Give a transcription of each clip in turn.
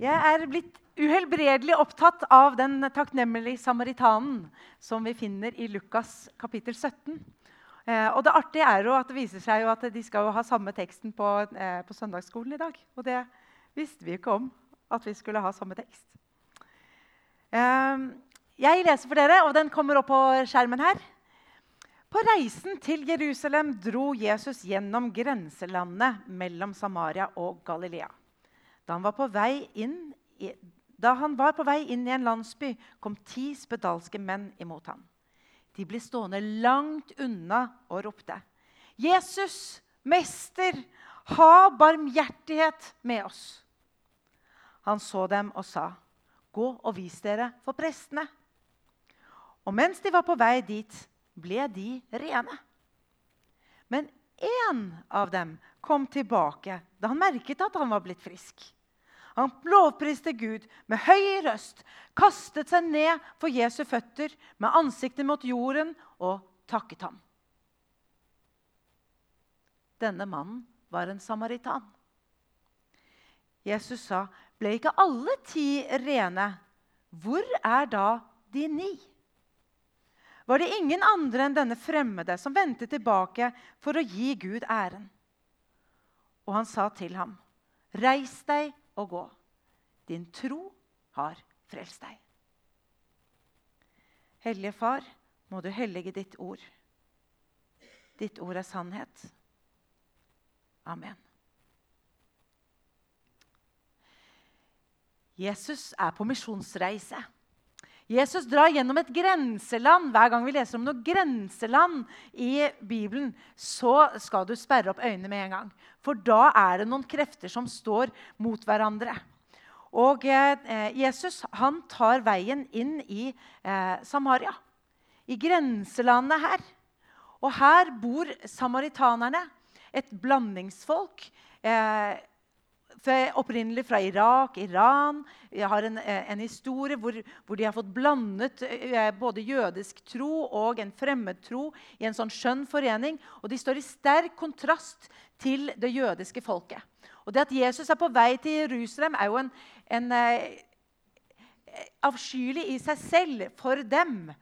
Jeg er blitt uhelbredelig opptatt av den takknemlige samaritanen som vi finner i Lukas kapittel 17. Eh, og det artige er jo at det viser seg at de skal ha samme teksten på, eh, på søndagsskolen i dag. Og det visste vi ikke om, at vi skulle ha samme tekst. Eh, jeg leser for dere, og den kommer opp på skjermen her. På reisen til Jerusalem dro Jesus gjennom grenselandet mellom Samaria og Galilea. Da han i, han var på vei inn i en landsby, kom ti spedalske menn imot ham. De ble stående langt unna og ropte. 'Jesus, mester, ha barmhjertighet med oss.' Han så dem og sa, 'Gå og vis dere for prestene.' Og mens de var på vei dit, ble de rene. Men én av dem kom tilbake da han merket at han var blitt frisk. Han lovpriste Gud med høy røst, kastet seg ned for Jesu føtter med ansiktet mot jorden og takket ham. Denne mannen var en samaritan. Jesus sa, 'Ble ikke alle ti rene? Hvor er da de ni?' Var det ingen andre enn denne fremmede som vendte tilbake for å gi Gud æren. Og han sa til ham, 'Reis deg og gå. Din tro har frelst deg.' Hellige Far, må du hellige ditt ord. Ditt ord er sannhet. Amen. Jesus er på misjonsreise. Jesus drar gjennom et grenseland. Hver gang vi leser om noe grenseland i Bibelen, så skal du sperre opp øynene med en gang. For da er det noen krefter som står mot hverandre. Og eh, Jesus han tar veien inn i eh, Samaria, i grenselandet her. Og her bor samaritanerne, et blandingsfolk. Eh, opprinnelig fra Irak, Iran. Jeg har en, eh, en historie hvor, hvor, de har fått blandet eh, både jødisk tro og en fremmed tro i en sånn skjønn forening. Og de står i sterk kontrast til det jødiske folket. Og det at Jesus er på vei til Jerusalem, er jo en, en eh, avskyelig i seg selv for dem.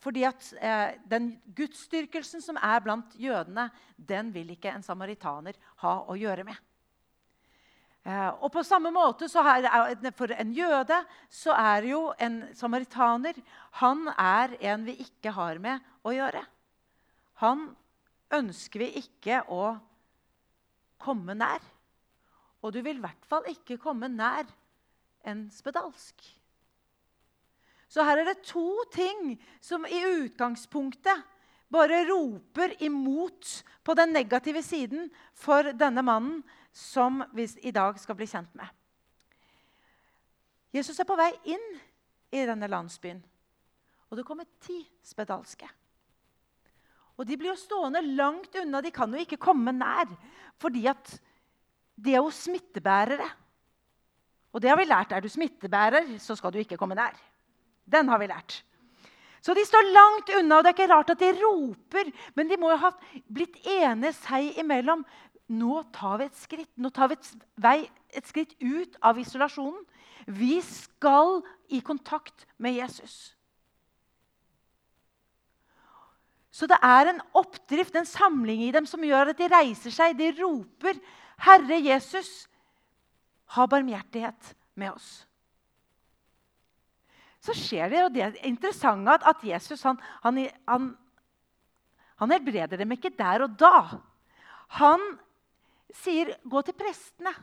Fordi at Den gudsdyrkelsen som er blant jødene, den vil ikke en samaritaner ha å gjøre med. Eh, og på samme måte er, For en jøde så er jo en samaritaner han er en vi ikke har med å gjøre. Han ønsker vi ikke å komme nær. Og du vil i hvert fall ikke komme nær en spedalsk. Så her er det to ting som i utgangspunktet bare roper imot på den negative siden for denne mannen som vi i dag skal bli kjent med. Jesus er på vei inn i denne landsbyen, og det kommer ti spedalske. Og De blir jo stående langt unna. De kan jo ikke komme nær, fordi at de er jo smittebærere. Og det har vi lært. Er du smittebærer, så skal du ikke komme nær. Den har vi lært. Så de står langt unna, og det er ikke rart at de roper. Men de må jo ha blitt enige seg imellom nå tar vi et skritt. Nå tar vi et, vei, et skritt ut av isolasjonen. Vi skal i kontakt med Jesus. Så det er en oppdrift, en samling i dem, som gjør at de reiser seg. De roper, 'Herre Jesus, ha barmhjertighet med oss.' Så skjer det jo det interessante at, Jesus han, han, han, han helbreder dem ikke der og da. Han sier 'gå til prestene'.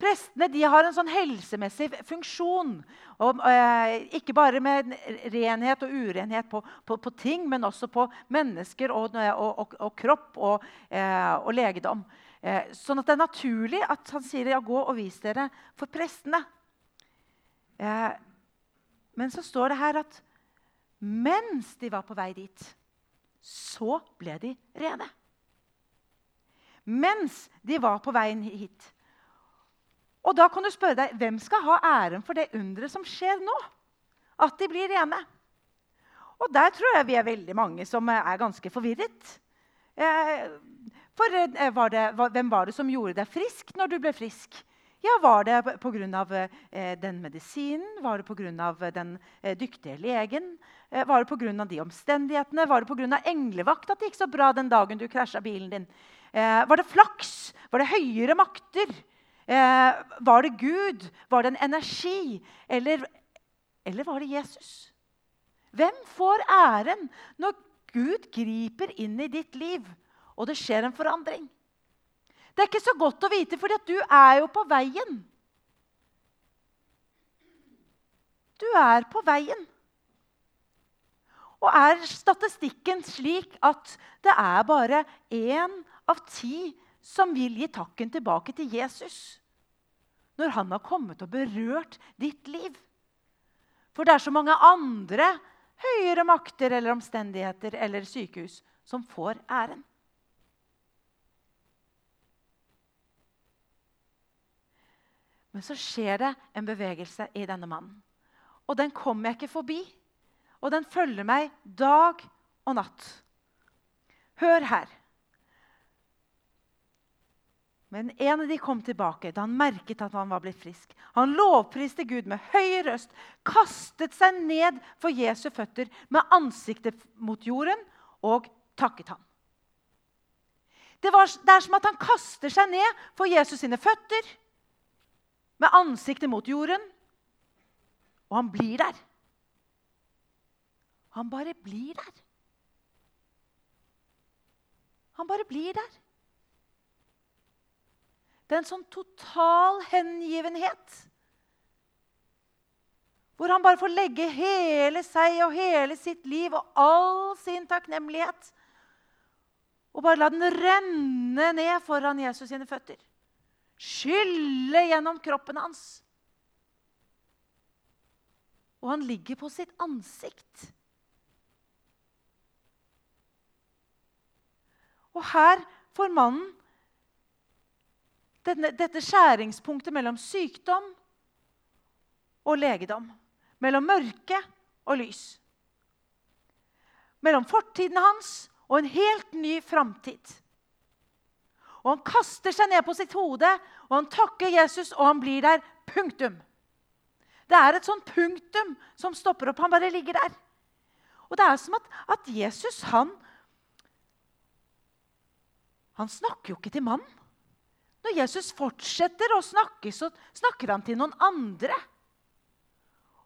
Prestene har en sånn helsemessig funksjon. Og, eh, ikke bare med renhet og urenhet på, på, på ting, men også på mennesker og, og, og kropp og, eh, legedom. Eh, sånn at det er naturlig at han sier ja, 'gå og vis dere for prestene'. Eh, men så står det her at mens de var på vei dit, så ble de rene mens de var på veien hit. Og da kan du spørre deg, Hvem skal ha æren for det underet som skjer nå? At de blir rene? Og der tror jeg vi er veldig mange som er ganske forvirret. Eh, for eh, var det, hvem var det som gjorde deg frisk når du ble frisk? Ja, Var det pga. Eh, den medisinen? Var det pga. den eh, dyktige legen? Eh, var det pga. de omstendighetene? Var det pga. englevakt at det gikk så bra den dagen du krasja bilen din? Eh, var det flaks? Var det høyere makter? Eh, var det Gud? Var det en energi? Eller, eller var det Jesus? Hvem får æren når Gud griper inn i ditt liv, og det skjer en forandring? Det er ikke så godt å vite, for du er jo på veien. Du er på veien. Og er statistikken slik at det er bare én av ti som vil gi takken tilbake til Jesus når han har kommet og berørt ditt liv? For det er så mange andre høyere makter eller omstendigheter eller sykehus som får æren. Men så skjer det en bevegelse i denne mannen. Og den kommer jeg ikke forbi. Og den følger meg dag og natt. Hør her. Men en av de kom tilbake da han merket at han var blitt frisk. Han lovpriste Gud med høy røst, kastet seg ned for Jesu føtter med ansiktet mot jorden og takket ham. Det, var, det er som at han kaster seg ned for Jesus sine føtter med ansiktet mot jorden. Og han blir der. Han bare blir der. Han bare blir der. Det er en sånn total hengivenhet. Hvor han bare får legge hele seg og hele sitt liv og all sin takknemlighet. Og bare la den renne ned foran Jesus sine føtter skylle gjennom kroppen hans. Og han ligger på sitt ansikt. Og her får mannen denne, dette skjæringspunktet mellom sykdom og legedom. Mellom mørke og lys. Mellom fortiden hans og en helt ny framtid. Og han kaster seg ned på sitt hode, og han takker Jesus, og han blir der. Punktum. Det er et sånt punktum som stopper opp. Han bare ligger der. Og det er som at, at Jesus, han Han snakker jo ikke til mannen. Når Jesus fortsetter å snakke, så snakker han til noen andre.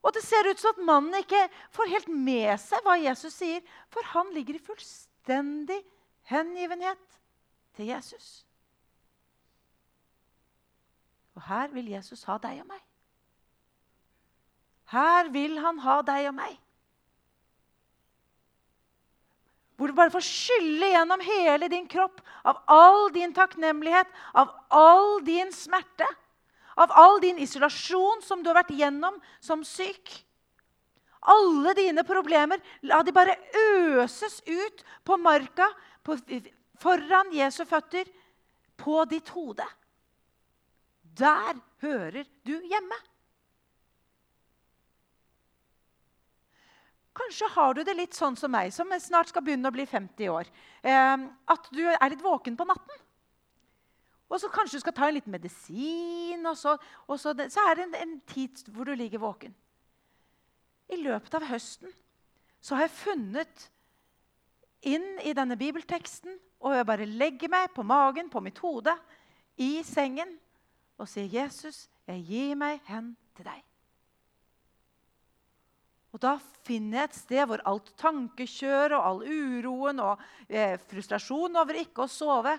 Og det ser ut som at mannen ikke får helt med seg hva Jesus sier, for han ligger i fullstendig hengivenhet til Jesus. Og her vil Jesus ha deg og meg. Her vil han ha deg og meg. Hvor du bare får skylle gjennom hele din kropp av all din takknemlighet, av all din smerte, av all din isolasjon som du har vært gjennom som syk. Alle dine problemer, la de bare øses ut på marka på, foran Jesu føtter, på ditt hode. Der hører du hjemme. Kanskje har du det litt sånn som meg, som snart skal begynne å bli 50 år. Eh, at du er litt våken på natten. Og så kanskje du skal ta en liten medisin, og så, og så, så er det en, en, tid hvor du ligger våken. I løpet av høsten så har jeg funnet inn i denne bibelteksten, og jeg bare legger meg på magen, på mitt hode, i sengen og sier, 'Jesus, jeg gir meg hen til deg'. Og Da finner jeg et sted hvor alt tankekjøret og all uroen og eh, frustrasjonen over ikke å sove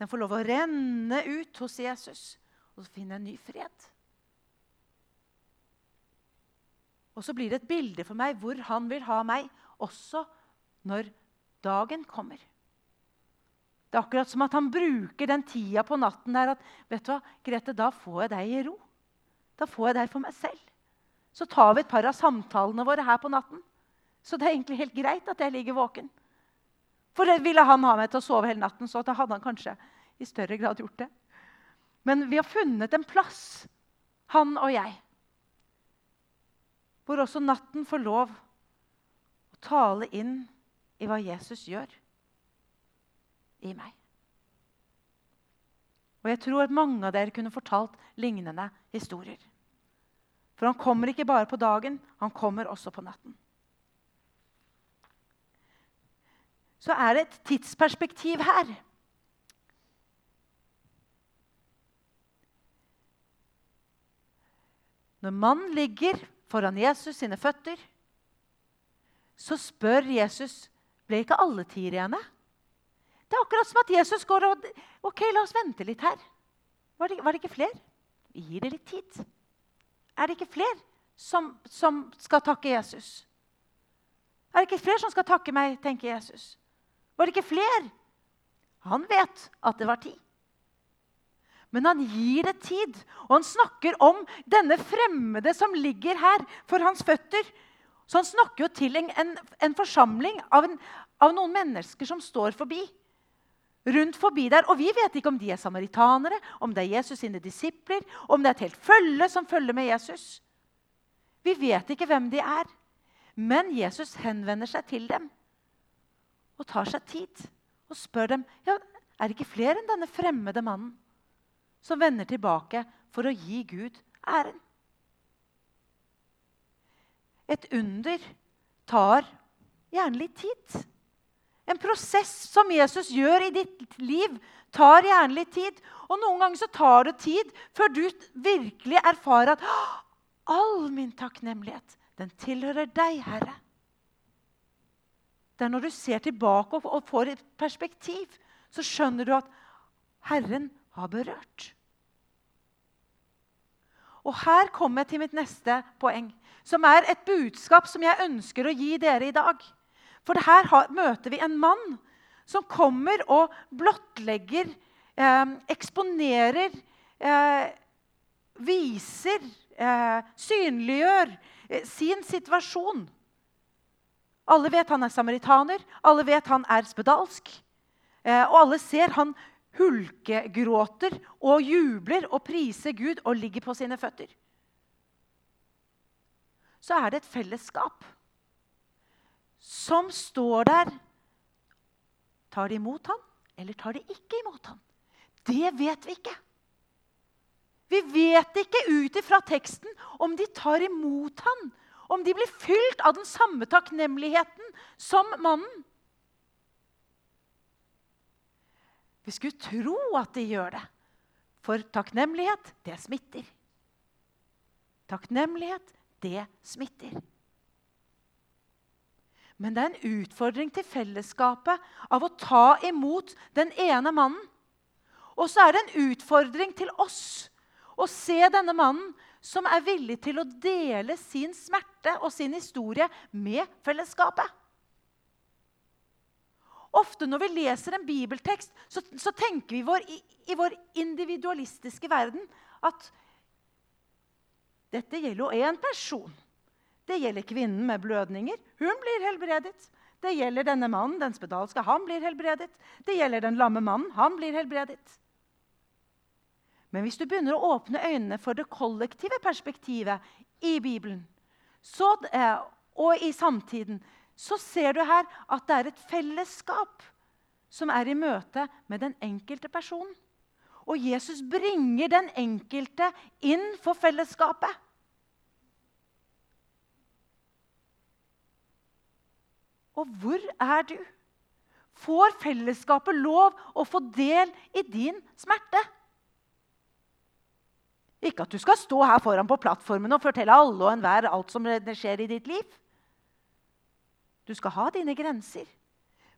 den får lov å renne ut hos Jesus. Og så finner jeg en ny fred. Og så blir det et bilde for meg hvor han vil ha meg, også når dagen kommer. Det er akkurat som at han bruker den tida på natten der at vet du hva, Grete, da får jeg deg i ro. Da får jeg deg for meg selv. Så tar vi et par av samtalene våre her på natten. Så det er egentlig helt greit at jeg ligger våken. For det ville han ha meg til å sove hele natten, så da hadde han kanskje i større grad gjort det. Men vi har funnet en plass, han og jeg, hvor også natten får lov å tale inn i hva Jesus gjør i meg. Og jeg tror at mange av dere kunne fortalt lignende historier. For han kommer ikke bare på dagen, han kommer også på natten. Så er det et tidsperspektiv her. Når mannen ligger foran Jesus sine føtter, så spør Jesus ble ikke alle tider rene. Det er akkurat som at Jesus går og Ok, la oss vente litt her. Var det, var det ikke flere? Vi gir det litt tid. Er det ikke flere som, som skal takke Jesus? Er det ikke flere som skal takke meg, tenker Jesus. Var det ikke flere? Han vet at det var tid. Men han gir det tid, og han snakker om denne fremmede som ligger her for hans føtter. Så han snakker jo til en, en, en forsamling av, en, av noen mennesker som står forbi rundt forbi der. Og vi vet ikke om de er samaritanere, om det er Jesus sine disipler, om det er et helt følge som følger med Jesus. Vi vet ikke hvem de er. Men Jesus henvender seg til dem og tar seg tid og spør dem ja, er det ikke flere enn denne fremmede mannen som vender tilbake for å gi Gud æren. Et under tar gjerne litt tid. En prosess som Jesus gjør i ditt liv, tar gjerne litt tid. Og noen ganger så tar det tid før du virkelig erfarer at all min takknemlighet, den tilhører deg, Herre. Det er når du ser tilbake og får et perspektiv, så skjønner du at Herren har berørt. Og her kommer jeg til mitt neste poeng, som er et budskap som jeg ønsker å gi dere i dag. For her møter vi en mann som kommer og blottlegger, eh, eksponerer, eh, viser, eh, synliggjør eh, sin situasjon. Alle vet han er samaritaner, alle vet han er spedalsk. Eh, og alle ser han hulkegråter og jubler og priser Gud og ligger på sine føtter. Så er det et fellesskap som står der. Tar de imot ham, eller tar de ikke imot ham? Det vet vi ikke. Vi vet ikke ut ifra teksten om de tar imot ham, om de blir fylt av den samme takknemligheten som mannen. Vi skulle tro at de gjør det, for takknemlighet, det smitter. Takknemlighet, det smitter. Men det er en utfordring til fellesskapet av å ta imot den ene mannen. Og så er det en utfordring til oss å se denne mannen som er villig til å dele sin smerte og sin historie med fellesskapet. Ofte når vi leser en bibeltekst, så, så tenker vi vår, i, i, vår individualistiske verden at dette gjelder jo én person. Det gjelder kvinnen med blødninger. Hun blir helbredet. Det gjelder denne mannen, den spedalske. Han blir helbredet. Det gjelder den lamme mannen. Han blir helbredet. Men hvis du begynner å åpne øynene for det kollektive perspektivet i Bibelen så, eh, og i samtiden, så ser du her at det er et fellesskap som er i møte med den enkelte personen. Og Jesus bringer den enkelte inn for fellesskapet. Og hvor er du? Får fellesskapet lov å få del i din smerte? Ikke at du skal stå her foran på plattformen og fortelle alle og enhver alt som skjer i ditt liv. Du skal ha dine grenser.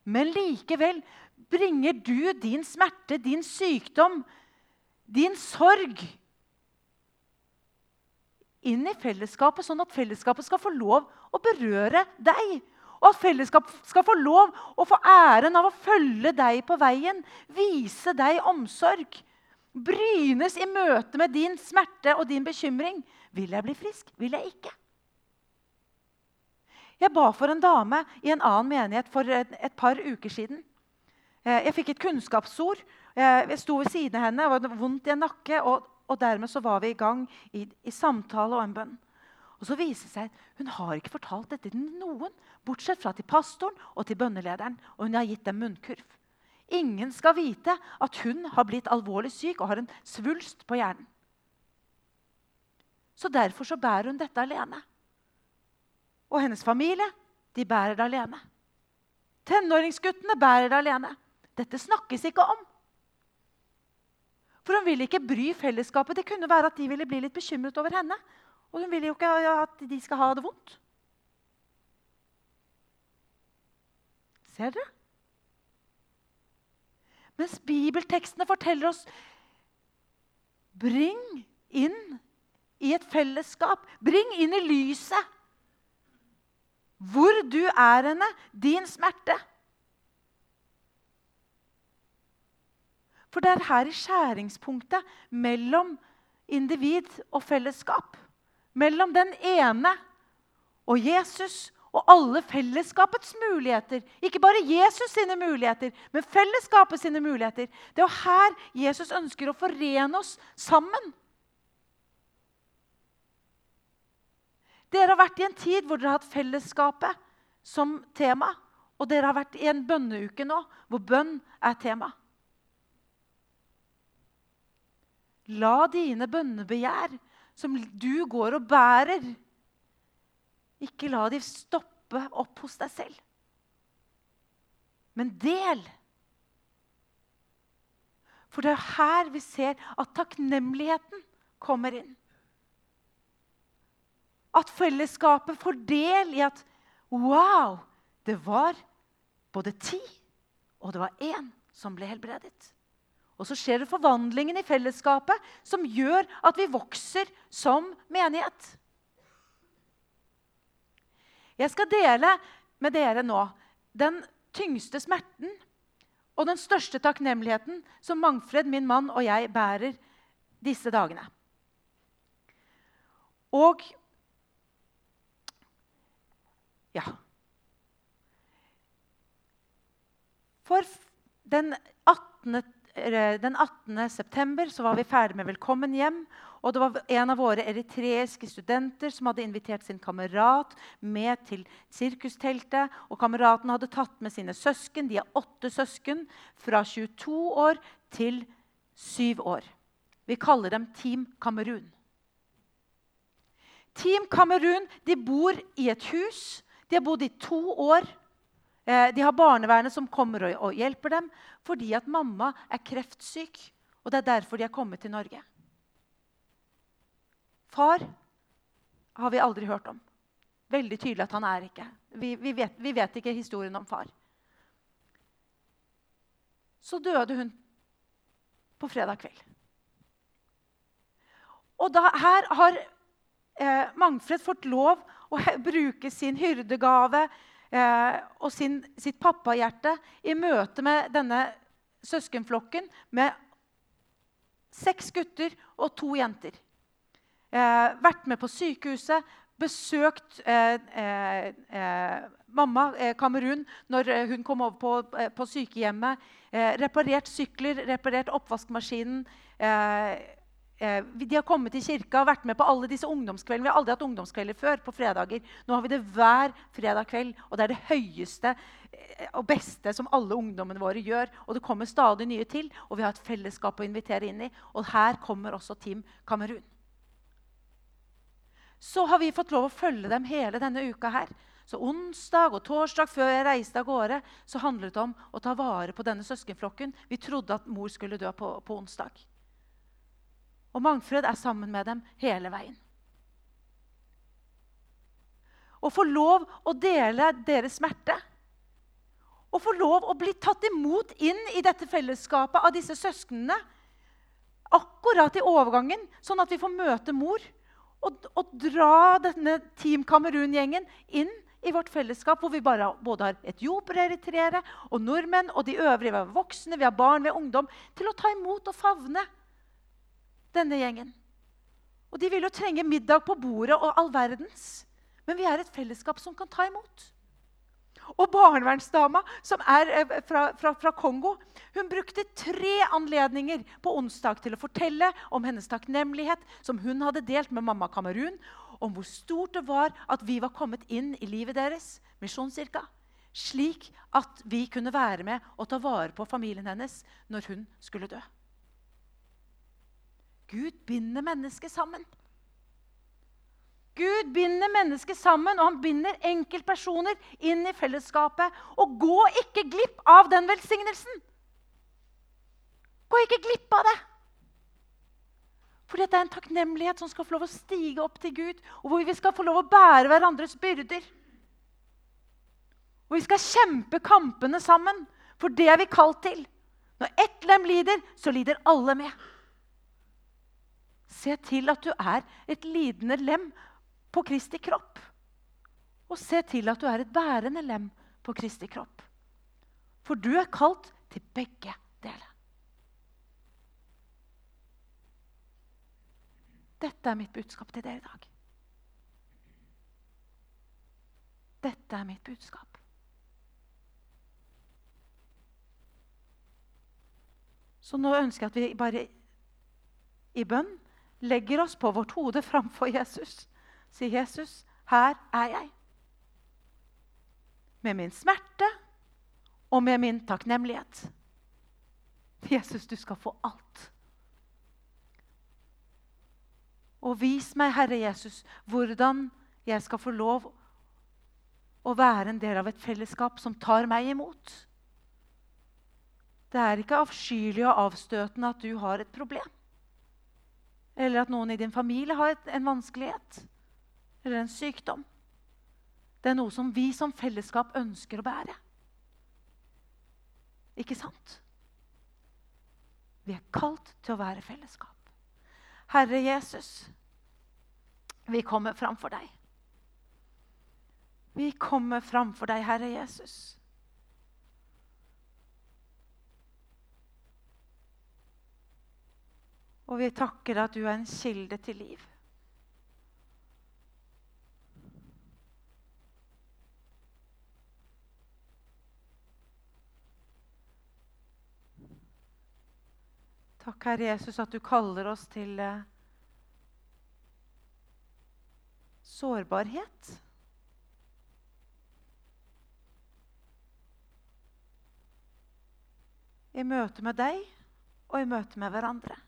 Men likevel bringer du din smerte, din sykdom, din sorg inn i fellesskapet, sånn at fellesskapet skal få lov å berøre deg og at fellesskap skal få lov å få æren av å følge deg på veien, vise deg omsorg. Brynes i møte med din smerte og din bekymring. Vil jeg bli frisk? Vil jeg ikke? Jeg ba for en dame i en annen menighet for et par uker siden. Eh, jeg fikk et kunnskapsord. Eh, jeg sto ved siden av henne, det var vondt i en nakke, og, og dermed så var vi i gang i, i samtale og en bønn. Og så viser det seg at Hun har ikke fortalt dette til noen, bortsett fra til pastoren og til bønnelederen. Og hun har gitt dem munnkurv. Ingen skal vite at hun har blitt alvorlig syk og har en svulst på hjernen. Så derfor så bærer hun dette alene. Og hennes familie de bærer det alene. Tenåringsguttene bærer det alene. Dette snakkes ikke om. For hun ville ikke bry fellesskapet. Det kunne være at de ville bli litt bekymret over henne. Og hun ville jo ikke at de skal ha det vondt. Ser dere? Mens bibeltekstene forteller oss Bring inn i et fellesskap. Bring inn i lyset hvor du er henne, din smerte. For det er her i skjæringspunktet mellom individ og fellesskap. Mellom den ene og Jesus og alle fellesskapets muligheter. Ikke bare Jesus sine muligheter, men fellesskapet sine muligheter. Det er her Jesus ønsker å forene oss sammen. Dere har vært i en tid hvor dere har hatt fellesskapet som tema. Og dere har vært i en bønneuke nå hvor bønn er tema. La dine bønnebegjær, som du går og bærer, ikke la de stoppe opp hos deg selv. Men del. For det er her vi ser at takknemligheten kommer inn. At fellesskapet får del i at wow, det var både ti og det var én som ble helbredet. Og så skjer det forvandlingen i fellesskapet som gjør at vi vokser som menighet. Jeg skal dele med dere nå den tyngste smerten og den største takknemligheten som Mangfred, min mann, og jeg bærer disse dagene. Og ja. For den 18. Den 18. september var vi ferdig med 'Velkommen hjem'. Og det var en av våre eritreiske studenter som hadde invitert sin kamerat med til sirkusteltet. Og kameraten hadde tatt med sine søsken. De er åtte søsken fra 22 år til 7 år. Vi kaller dem Team Kamerun. Team Kamerun bor i et hus de har bodd i to år. Eh, de har barnevernet som kommer og hjelper dem fordi at mamma er kreftsyk. Og det er derfor de har kommet til Norge. Far har vi aldri hørt om. Veldig tydelig at han er ikke. Vi, vi, vet, vi vet, ikke historien om far. Så døde hun på fredag kveld. Og da, her har eh, Mangfred fått lov å bruke sin hyrdegave eh, og sin, sitt pappahjerte i møte med denne søskenflokken med seks gutter og to jenter. Eh, vært med på sykehuset, besøkt eh, eh, eh mamma eh, Kamerun når hun kom over på, på sykehjemmet. reparert sykler, reparert oppvaskmaskinen. Eh, de har kommet til kirka og vært med på alle disse ungdomskveldene. Vi har aldri hatt ungdomskvelder før på fredager. Nå har vi det hver fredag kveld. Og det er det høyeste eh, og beste som alle ungdommene våre gjør. Og det kommer stadig nye til, og vi har et fellesskap å invitere inn i. Og her kommer også Team Kamerun. Så har vi fått lov å følge dem hele denne uka her. Så onsdag og torsdag før jeg reiste av gårde, så handlet det om å ta vare på denne søskenflokken. Vi trodde at mor skulle dø på, på onsdag. Og Mangfred er sammen med dem hele veien. Å få lov å dele deres smerte. Å få lov å bli tatt imot inn i dette fellesskapet av disse søsknene. Akkurat i overgangen, sånn at vi får møte mor. Og, og dra denne Team Kamerun-gjengen inn i vårt fellesskap, hvor vi bare, både har etiopere, eritreere og nordmenn og de øvrige. Vi har voksne, vi har barn, vi har ungdom. Til å ta imot og favne denne gjengen. Og de vil jo trenge middag på bordet og all verdens. Men vi er et fellesskap som kan ta imot. Og barnevernsdama, som er eh, fra, fra, fra, Kongo, hun brukte tre anledninger på onsdag til å fortelle om hennes takknemlighet som hun hadde delt med mamma Kamerun, om hvor stort det var at vi var kommet inn i livet deres. Misjonskirka. slik at vi kunne være med og ta vare på familien hennes når hun skulle dø. Gud binder mennesket sammen. Gud binder mennesket sammen, og han binder enkeltpersoner inn i fellesskapet. Og gå ikke glipp av den velsignelsen! Gå ikke glipp av det! Fordi det er en takknemlighet som skal få lov å stige opp til Gud, og hvor vi skal få lov å bære hverandres byrder. Og vi skal kjempe kampene sammen, for det er vi kalt til. Når ett lem lider, så lider alle med. Se til at du er et lidende lem på Kristi kropp. Og se til at du er et bærende lem på Kristi kropp. For du er kalt til begge deler. Dette er mitt budskap til dere i dag. Dette er mitt budskap. Så nå ønsker jeg at vi bare i bønn legger oss på vårt hode framfor Jesus. Sier, 'Jesus, her er jeg.' Med min smerte og med min takknemlighet. Jesus, du skal få alt. Og vis meg, Herre Jesus, hvordan jeg skal få lov å være en del av et fellesskap som tar meg imot. Det er ikke avskyelig og avstøtende at du har et problem. Eller at noen i din familie har en vanskelighet eller en sykdom. Det er noe som vi som fellesskap ønsker å bære. Ikke sant? Vi er kalt til å være fellesskap. Herre Jesus, vi kommer framfor deg. Vi kommer framfor deg, Herre Jesus. Og vi takker deg at du er en kilde til liv. Takk, Herre Jesus, at du kaller oss til eh, sårbarhet. I møte med deg og i møte med hverandre.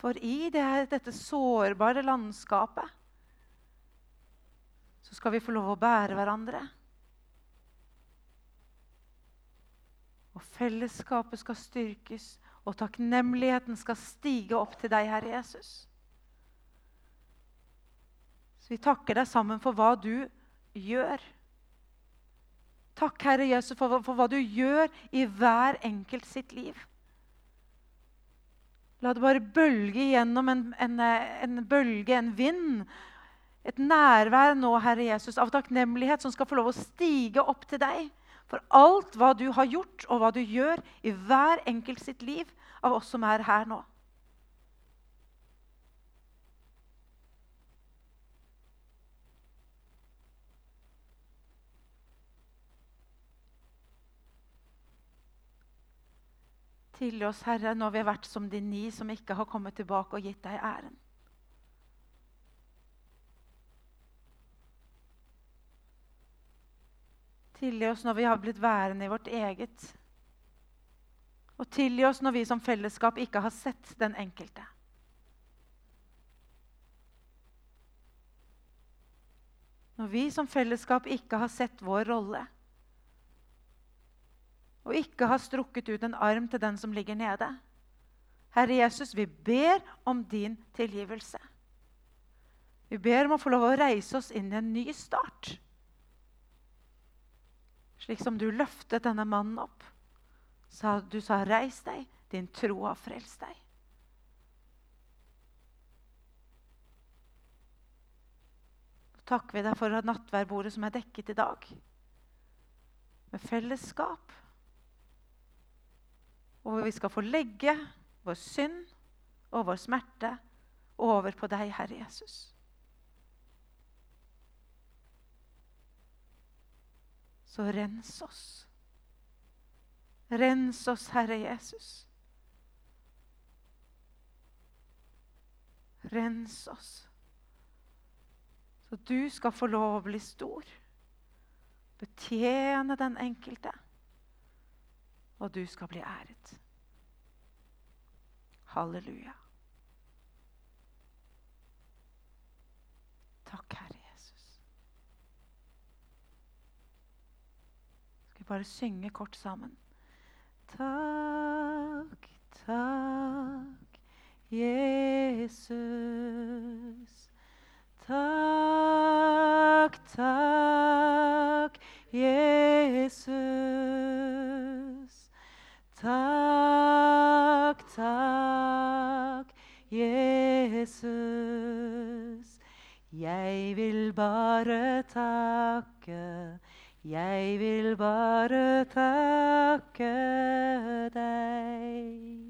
For i det, dette sårbare landskapet så skal vi få lov å bære hverandre. Og fellesskapet skal styrkes, og takknemligheten skal stige opp til deg, Herre Jesus. Så vi takker deg sammen for hva du gjør. Takk, Herre Jesus, for, for hva du gjør i hver enkelt sitt liv. La det bare bølge gjennom en, en, en bølge, en vind. Et nærvær nå, Herre Jesus, av takknemlighet som skal få lov å stige opp til deg for alt hva du har gjort, og hva du gjør i hver enkelt sitt liv av oss som er her nå. Tilgi oss, Herre, når vi har vært som de ni som ikke har kommet tilbake og gitt deg æren. Tilgi oss når vi har blitt værende i vårt eget. Og tilgi oss når vi som fellesskap ikke har sett den enkelte. Når vi som fellesskap ikke har sett vår rolle. Og ikke har strukket ut en arm til den som ligger nede. Herre Jesus, vi ber om din tilgivelse. Vi ber om å få lov å reise oss inn i en ny start. Slik som du løftet denne mannen opp. du sa, 'Reis deg, din tro har frelst deg'. Takker vi deg for nattverdbordet som er dekket i dag. Med fellesskap. Og hvor vi skal få legge vår synd og vår smerte over på deg, Herre Jesus. Så rens oss. Rens oss, Herre Jesus. Rens oss, så du skal få lov å bli stor. betjene den enkelte. Og du skal bli æret. Halleluja. Takk, Herre Jesus. Skal vi bare synge kort sammen? Takk, takk, Jesus. Takk, takk, Jesus. Jesus. Jeg vil bare takke, jeg vil bare takke deg.